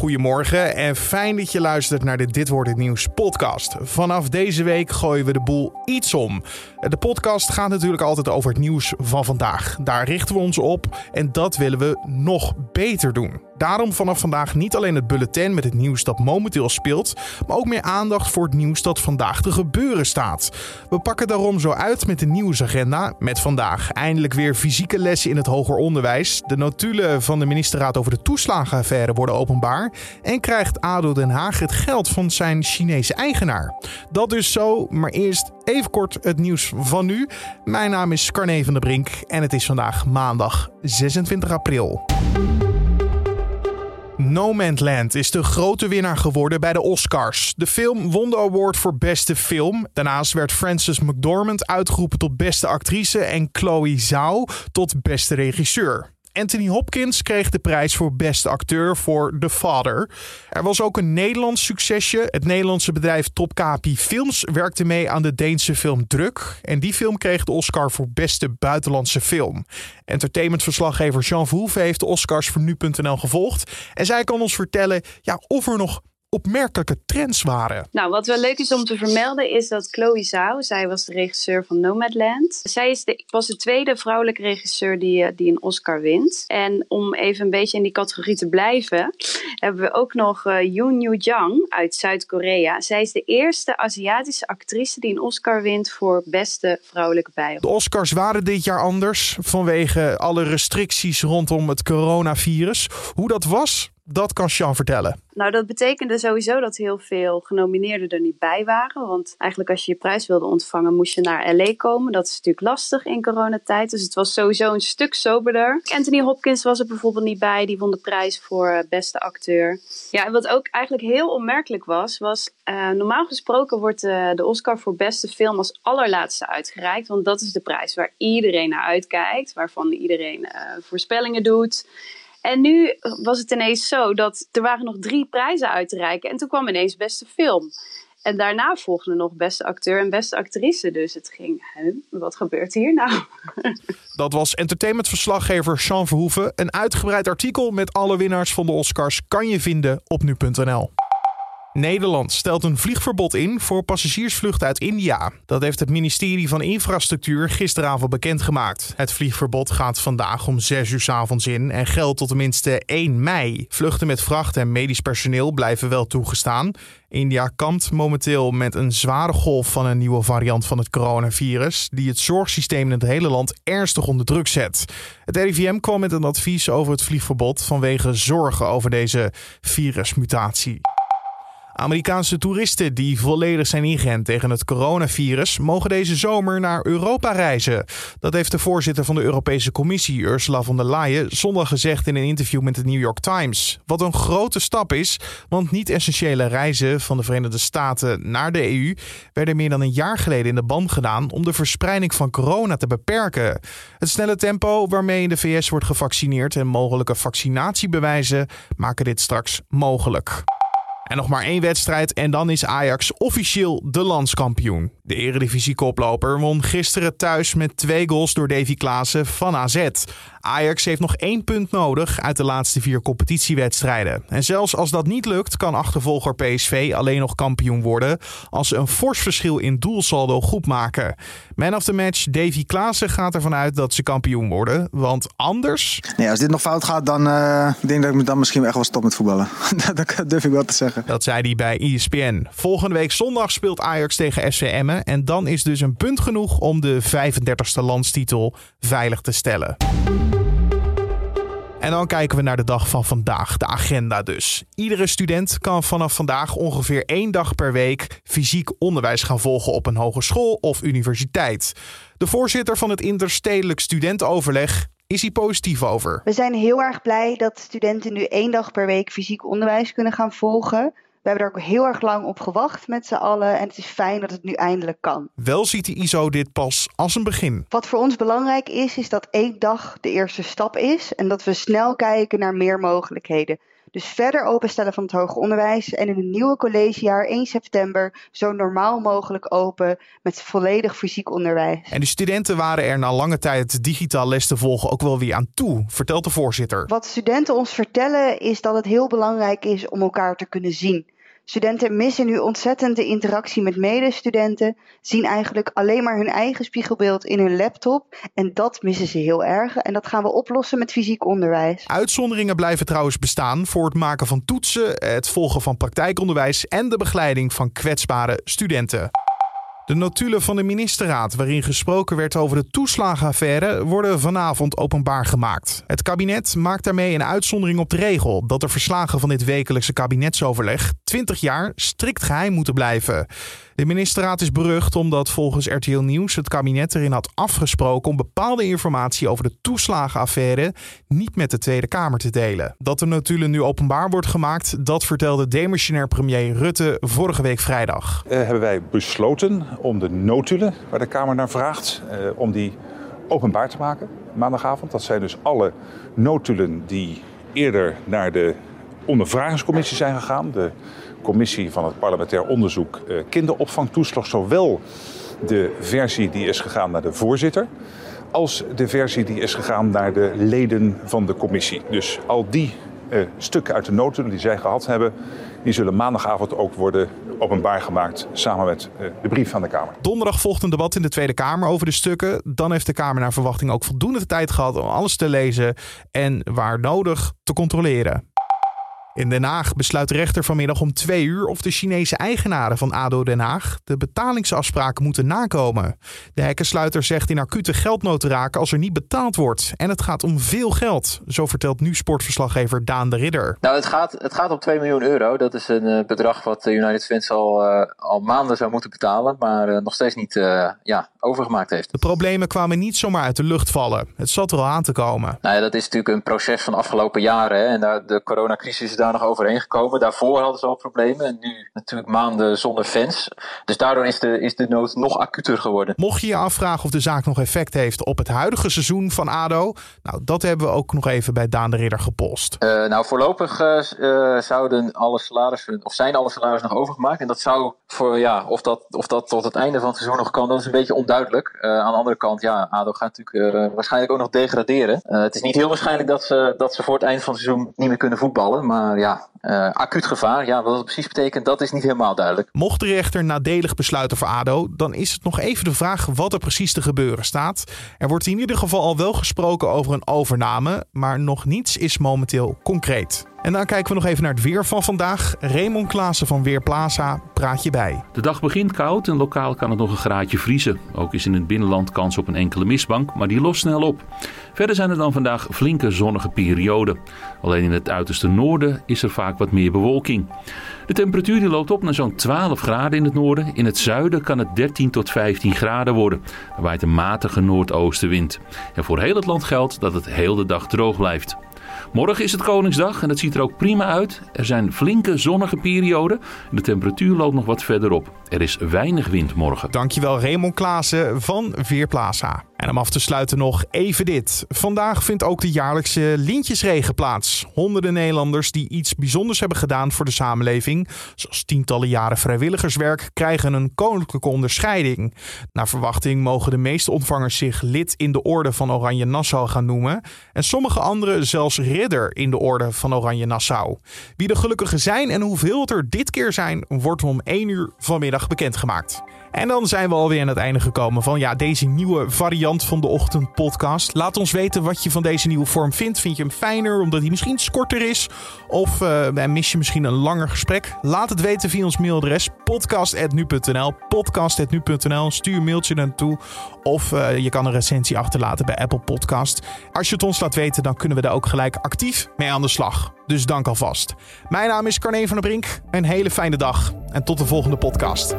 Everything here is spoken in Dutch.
goedemorgen en fijn dat je luistert naar de Dit Wordt Het Nieuws podcast. Vanaf deze week gooien we de boel iets om. De podcast gaat natuurlijk altijd over het nieuws van vandaag. Daar richten we ons op en dat willen we nog beter doen. Daarom vanaf vandaag niet alleen het bulletin met het nieuws dat momenteel speelt, maar ook meer aandacht voor het nieuws dat vandaag te gebeuren staat. We pakken daarom zo uit met de nieuwsagenda. Met vandaag eindelijk weer fysieke lessen in het hoger onderwijs. De notulen van de ministerraad over de toeslagenaffaire worden openbaar. En krijgt ADO Den Haag het geld van zijn Chinese eigenaar. Dat dus zo, maar eerst even kort het nieuws van nu. Mijn naam is Carne van der Brink en het is vandaag maandag 26 april. No Man's Land is de grote winnaar geworden bij de Oscars. De film won de award voor beste film. Daarnaast werd Frances McDormand uitgeroepen tot beste actrice en Chloe Zhao tot beste regisseur. Anthony Hopkins kreeg de prijs voor beste acteur voor The Father. Er was ook een Nederlands succesje. Het Nederlandse bedrijf Topkapi Films werkte mee aan de Deense film Druk. En die film kreeg de Oscar voor beste buitenlandse film. Entertainmentverslaggever Jean Verhoeven heeft de Oscars voor nu.nl gevolgd. En zij kan ons vertellen ja, of er nog opmerkelijke trends waren. Nou, wat wel leuk is om te vermelden is dat Chloe Zhao, zij was de regisseur van Nomadland. Zij is de, was de tweede vrouwelijke regisseur die, eh, die een Oscar wint. En om even een beetje in die categorie te blijven, hebben we ook nog uh, Yoon Yoo Jang uit Zuid-Korea. Zij is de eerste Aziatische actrice die een Oscar wint voor beste vrouwelijke bijrol. De Oscars waren dit jaar anders vanwege alle restricties rondom het coronavirus. Hoe dat was, dat kan Sean vertellen. Nou, dat betekende sowieso dat heel veel genomineerden er niet bij waren. Want eigenlijk als je je prijs wilde ontvangen, moest je naar LA komen. Dat is natuurlijk lastig in coronatijd. Dus het was sowieso een stuk soberder. Anthony Hopkins was er bijvoorbeeld niet bij. Die won de prijs voor eh, beste acteur. Ja, en wat ook eigenlijk heel opmerkelijk was, was uh, normaal gesproken wordt uh, de Oscar voor beste film als allerlaatste uitgereikt. Want dat is de prijs waar iedereen naar uitkijkt. Waarvan iedereen voorspellingen doet. En nu was het ineens zo dat er waren nog drie prijzen uit te reiken. En toen kwam ineens beste film. En daarna volgde nog beste acteur en beste actrice. Dus het ging, wat gebeurt hier nou? Dat was entertainmentverslaggever Sean Verhoeven. Een uitgebreid artikel met alle winnaars van de Oscars kan je vinden op nu.nl. Nederland stelt een vliegverbod in voor passagiersvluchten uit India. Dat heeft het ministerie van Infrastructuur gisteravond bekendgemaakt. Het vliegverbod gaat vandaag om 6 uur s avonds in en geldt tot tenminste 1 mei. Vluchten met vracht en medisch personeel blijven wel toegestaan. India kampt momenteel met een zware golf van een nieuwe variant van het coronavirus, die het zorgsysteem in het hele land ernstig onder druk zet. Het RIVM kwam met een advies over het vliegverbod vanwege zorgen over deze virusmutatie. Amerikaanse toeristen die volledig zijn ingeënt tegen het coronavirus mogen deze zomer naar Europa reizen. Dat heeft de voorzitter van de Europese Commissie, Ursula von der Leyen, zondag gezegd in een interview met de New York Times. Wat een grote stap is, want niet-essentiële reizen van de Verenigde Staten naar de EU werden meer dan een jaar geleden in de band gedaan om de verspreiding van corona te beperken. Het snelle tempo waarmee in de VS wordt gevaccineerd en mogelijke vaccinatiebewijzen maken dit straks mogelijk. En nog maar één wedstrijd en dan is Ajax officieel de landskampioen. De eredivisie-koploper won gisteren thuis met twee goals door Davy Klaassen van AZ. Ajax heeft nog één punt nodig uit de laatste vier competitiewedstrijden. En zelfs als dat niet lukt, kan achtervolger PSV alleen nog kampioen worden als ze een fors verschil in doelsaldo goed maken. Man of the match Davy Klaassen gaat ervan uit dat ze kampioen worden, want anders... Nee, als dit nog fout gaat, dan uh, denk ik dat ik dan misschien echt wel stop met voetballen. dat durf ik wel te zeggen. Dat zei hij bij ESPN. Volgende week zondag speelt Ajax tegen FC Emmen en dan is dus een punt genoeg om de 35e landstitel veilig te stellen. En dan kijken we naar de dag van vandaag, de agenda dus. Iedere student kan vanaf vandaag ongeveer één dag per week fysiek onderwijs gaan volgen op een hogeschool of universiteit. De voorzitter van het Interstedelijk Studentenoverleg is hier positief over. We zijn heel erg blij dat studenten nu één dag per week fysiek onderwijs kunnen gaan volgen. We hebben er ook heel erg lang op gewacht met z'n allen en het is fijn dat het nu eindelijk kan. Wel ziet de ISO dit pas als een begin. Wat voor ons belangrijk is, is dat één dag de eerste stap is en dat we snel kijken naar meer mogelijkheden. Dus verder openstellen van het hoger onderwijs en in het nieuwe collegejaar 1 september zo normaal mogelijk open met volledig fysiek onderwijs. En de studenten waren er na lange tijd digitaal les te volgen ook wel weer aan toe, vertelt de voorzitter. Wat studenten ons vertellen is dat het heel belangrijk is om elkaar te kunnen zien. Studenten missen nu ontzettend de interactie met medestudenten, zien eigenlijk alleen maar hun eigen spiegelbeeld in hun laptop en dat missen ze heel erg en dat gaan we oplossen met fysiek onderwijs. Uitzonderingen blijven trouwens bestaan voor het maken van toetsen, het volgen van praktijkonderwijs en de begeleiding van kwetsbare studenten. De notulen van de ministerraad, waarin gesproken werd over de toeslagenaffaire, worden vanavond openbaar gemaakt. Het kabinet maakt daarmee een uitzondering op de regel dat de verslagen van dit wekelijkse kabinetsoverleg 20 jaar strikt geheim moeten blijven. De ministerraad is berucht omdat volgens RTL Nieuws het kabinet erin had afgesproken om bepaalde informatie over de toeslagenaffaire niet met de Tweede Kamer te delen. Dat de notulen nu openbaar wordt gemaakt, dat vertelde demissionair premier Rutte vorige week vrijdag. Uh, hebben wij besloten om de notulen waar de Kamer naar vraagt, uh, om die openbaar te maken maandagavond. Dat zijn dus alle notulen die eerder naar de ondervragingscommissie zijn gegaan. De commissie van het parlementair onderzoek uh, kinderopvangtoeslag. Zowel de versie die is gegaan naar de voorzitter. Als de versie die is gegaan naar de leden van de commissie. Dus al die uh, stukken uit de noten die zij gehad hebben, die zullen maandagavond ook worden openbaar gemaakt samen met uh, de brief van de Kamer. Donderdag volgt een debat in de Tweede Kamer over de stukken. Dan heeft de Kamer naar verwachting ook voldoende tijd gehad om alles te lezen en waar nodig te controleren. In Den Haag besluit de rechter vanmiddag om twee uur of de Chinese eigenaren van ADO Den Haag de betalingsafspraken moeten nakomen. De hekkensluiter zegt in acute geldnood te raken als er niet betaald wordt. En het gaat om veel geld, zo vertelt nu sportverslaggever Daan de Ridder. Nou, het gaat, het gaat om 2 miljoen euro. Dat is een uh, bedrag wat de United Fans al, uh, al maanden zou moeten betalen, maar uh, nog steeds niet ja, overgemaakt heeft. De problemen kwamen niet zomaar uit de lucht vallen. Het zat er al aan te komen. Nou ja, dat is natuurlijk een proces van de afgelopen jaren. Hè? En de coronacrisis is daar nog overheen gekomen. Daarvoor hadden ze al problemen en nu natuurlijk maanden zonder fans. Dus daardoor is de, is de nood nog acuter geworden. Mocht je je afvragen of de zaak nog effect heeft op het huidige seizoen van ADO, nou dat hebben we ook nog even bij Daan de Ridder gepolst. Uh, nou, voorlopig uh, zouden alle salarissen, of zijn alle salarissen nog overgemaakt. En dat zou voor, ja, of dat, of dat tot het einde van het seizoen nog kan, dat is een beetje onduidelijk. Uh, aan de andere kant, ja, ADO gaat natuurlijk waarschijnlijk ook nog degraderen. het is niet heel waarschijnlijk dat ze, dat ze voor het eind van het seizoen niet meer kunnen voetballen. Maar ja, uh, acuut gevaar, ja, wat dat precies betekent, dat is niet helemaal duidelijk. Mocht de rechter nadelig besluiten voor ADO, dan is het nog even de vraag wat er precies te gebeuren staat. Er wordt in ieder geval al wel gesproken over een overname, maar nog niets is momenteel concreet. En dan kijken we nog even naar het weer van vandaag. Raymond Klaassen van Weerplaza praat je bij. De dag begint koud en lokaal kan het nog een graadje vriezen. Ook is in het binnenland kans op een enkele mistbank, maar die lost snel op. Verder zijn er dan vandaag flinke zonnige perioden. Alleen in het uiterste noorden is er vaak wat meer bewolking. De temperatuur die loopt op naar zo'n 12 graden in het noorden. In het zuiden kan het 13 tot 15 graden worden. Er waait een matige noordoostenwind. En voor heel het land geldt dat het heel de dag droog blijft. Morgen is het Koningsdag en het ziet er ook prima uit. Er zijn flinke zonnige perioden. De temperatuur loopt nog wat verder op. Er is weinig wind morgen. Dankjewel Raymond Klaassen van Veerplaza. En om af te sluiten nog even dit. Vandaag vindt ook de jaarlijkse Lintjesregen plaats. Honderden Nederlanders die iets bijzonders hebben gedaan voor de samenleving, zoals tientallen jaren vrijwilligerswerk, krijgen een koninklijke onderscheiding. Naar verwachting mogen de meeste ontvangers zich lid in de Orde van Oranje Nassau gaan noemen. En sommige anderen zelfs ridder in de Orde van Oranje Nassau. Wie de gelukkigen zijn en hoeveel het er dit keer zijn, wordt om 1 uur vanmiddag bekendgemaakt. En dan zijn we alweer aan het einde gekomen van ja, deze nieuwe variant van de ochtendpodcast. Laat ons weten wat je van deze nieuwe vorm vindt. Vind je hem fijner omdat hij misschien korter is? Of uh, mis je misschien een langer gesprek? Laat het weten via ons mailadres podcast.nu.nl podcast.nu.nl Stuur een mailtje naartoe of uh, je kan een recensie achterlaten bij Apple Podcast. Als je het ons laat weten, dan kunnen we daar ook gelijk actief mee aan de slag. Dus dank alvast. Mijn naam is Carne van der Brink. Een hele fijne dag en tot de volgende podcast.